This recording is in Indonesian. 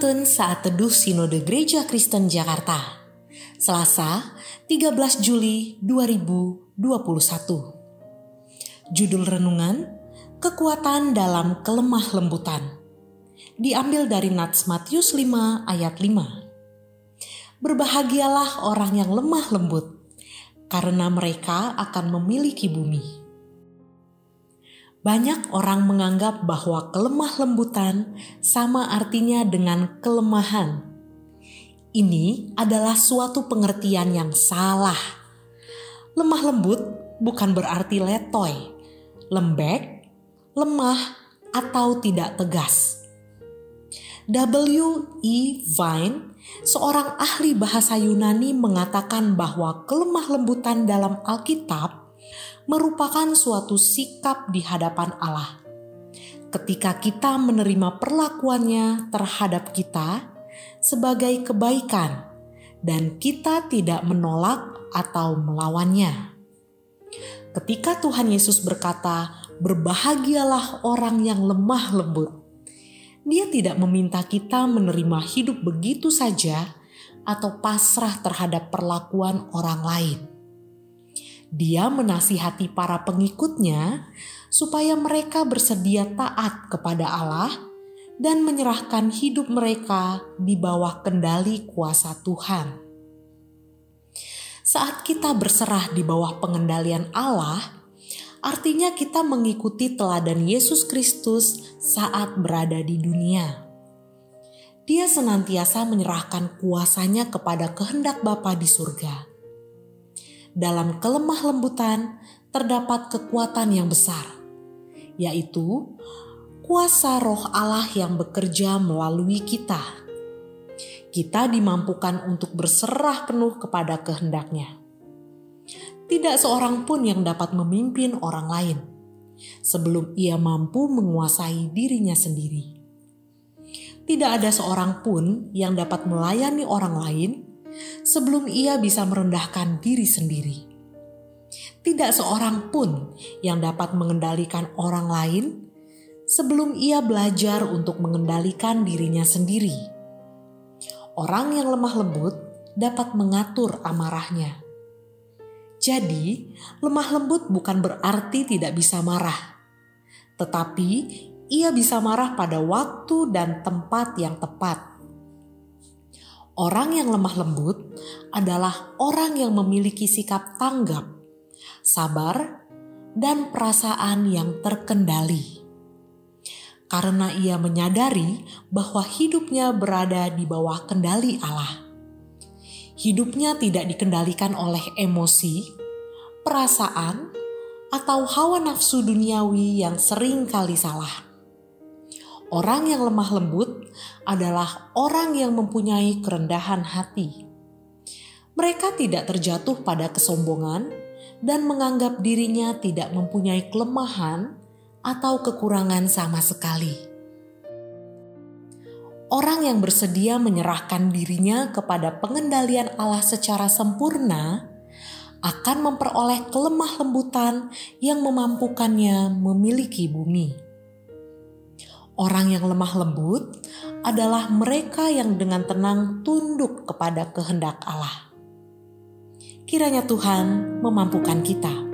Saat Teduh Sinode Gereja Kristen Jakarta Selasa 13 Juli 2021 Judul Renungan Kekuatan dalam Kelemah Lembutan Diambil dari Nats Matius 5 ayat 5 Berbahagialah orang yang lemah lembut karena mereka akan memiliki bumi. Banyak orang menganggap bahwa kelemah lembutan sama artinya dengan kelemahan. Ini adalah suatu pengertian yang salah. Lemah lembut bukan berarti letoy, lembek, lemah, atau tidak tegas. W. E. Vine, seorang ahli bahasa Yunani mengatakan bahwa kelemah lembutan dalam Alkitab merupakan suatu sikap di hadapan Allah. Ketika kita menerima perlakuannya terhadap kita sebagai kebaikan, dan kita tidak menolak atau melawannya. Ketika Tuhan Yesus berkata, "Berbahagialah orang yang lemah lembut," Dia tidak meminta kita menerima hidup begitu saja atau pasrah terhadap perlakuan orang lain dia menasihati para pengikutnya supaya mereka bersedia taat kepada Allah dan menyerahkan hidup mereka di bawah kendali kuasa Tuhan. Saat kita berserah di bawah pengendalian Allah, artinya kita mengikuti teladan Yesus Kristus saat berada di dunia. Dia senantiasa menyerahkan kuasanya kepada kehendak Bapa di surga dalam kelemah lembutan terdapat kekuatan yang besar, yaitu kuasa roh Allah yang bekerja melalui kita. Kita dimampukan untuk berserah penuh kepada kehendaknya. Tidak seorang pun yang dapat memimpin orang lain sebelum ia mampu menguasai dirinya sendiri. Tidak ada seorang pun yang dapat melayani orang lain sebelum ia bisa merendahkan diri sendiri. Tidak seorang pun yang dapat mengendalikan orang lain sebelum ia belajar untuk mengendalikan dirinya sendiri. Orang yang lemah lembut dapat mengatur amarahnya. Jadi, lemah lembut bukan berarti tidak bisa marah, tetapi ia bisa marah pada waktu dan tempat yang tepat Orang yang lemah lembut adalah orang yang memiliki sikap tanggap, sabar, dan perasaan yang terkendali. Karena ia menyadari bahwa hidupnya berada di bawah kendali Allah. Hidupnya tidak dikendalikan oleh emosi, perasaan, atau hawa nafsu duniawi yang sering kali salah Orang yang lemah lembut adalah orang yang mempunyai kerendahan hati. Mereka tidak terjatuh pada kesombongan dan menganggap dirinya tidak mempunyai kelemahan atau kekurangan sama sekali. Orang yang bersedia menyerahkan dirinya kepada pengendalian Allah secara sempurna akan memperoleh kelemah lembutan yang memampukannya memiliki bumi. Orang yang lemah lembut adalah mereka yang dengan tenang tunduk kepada kehendak Allah. Kiranya Tuhan memampukan kita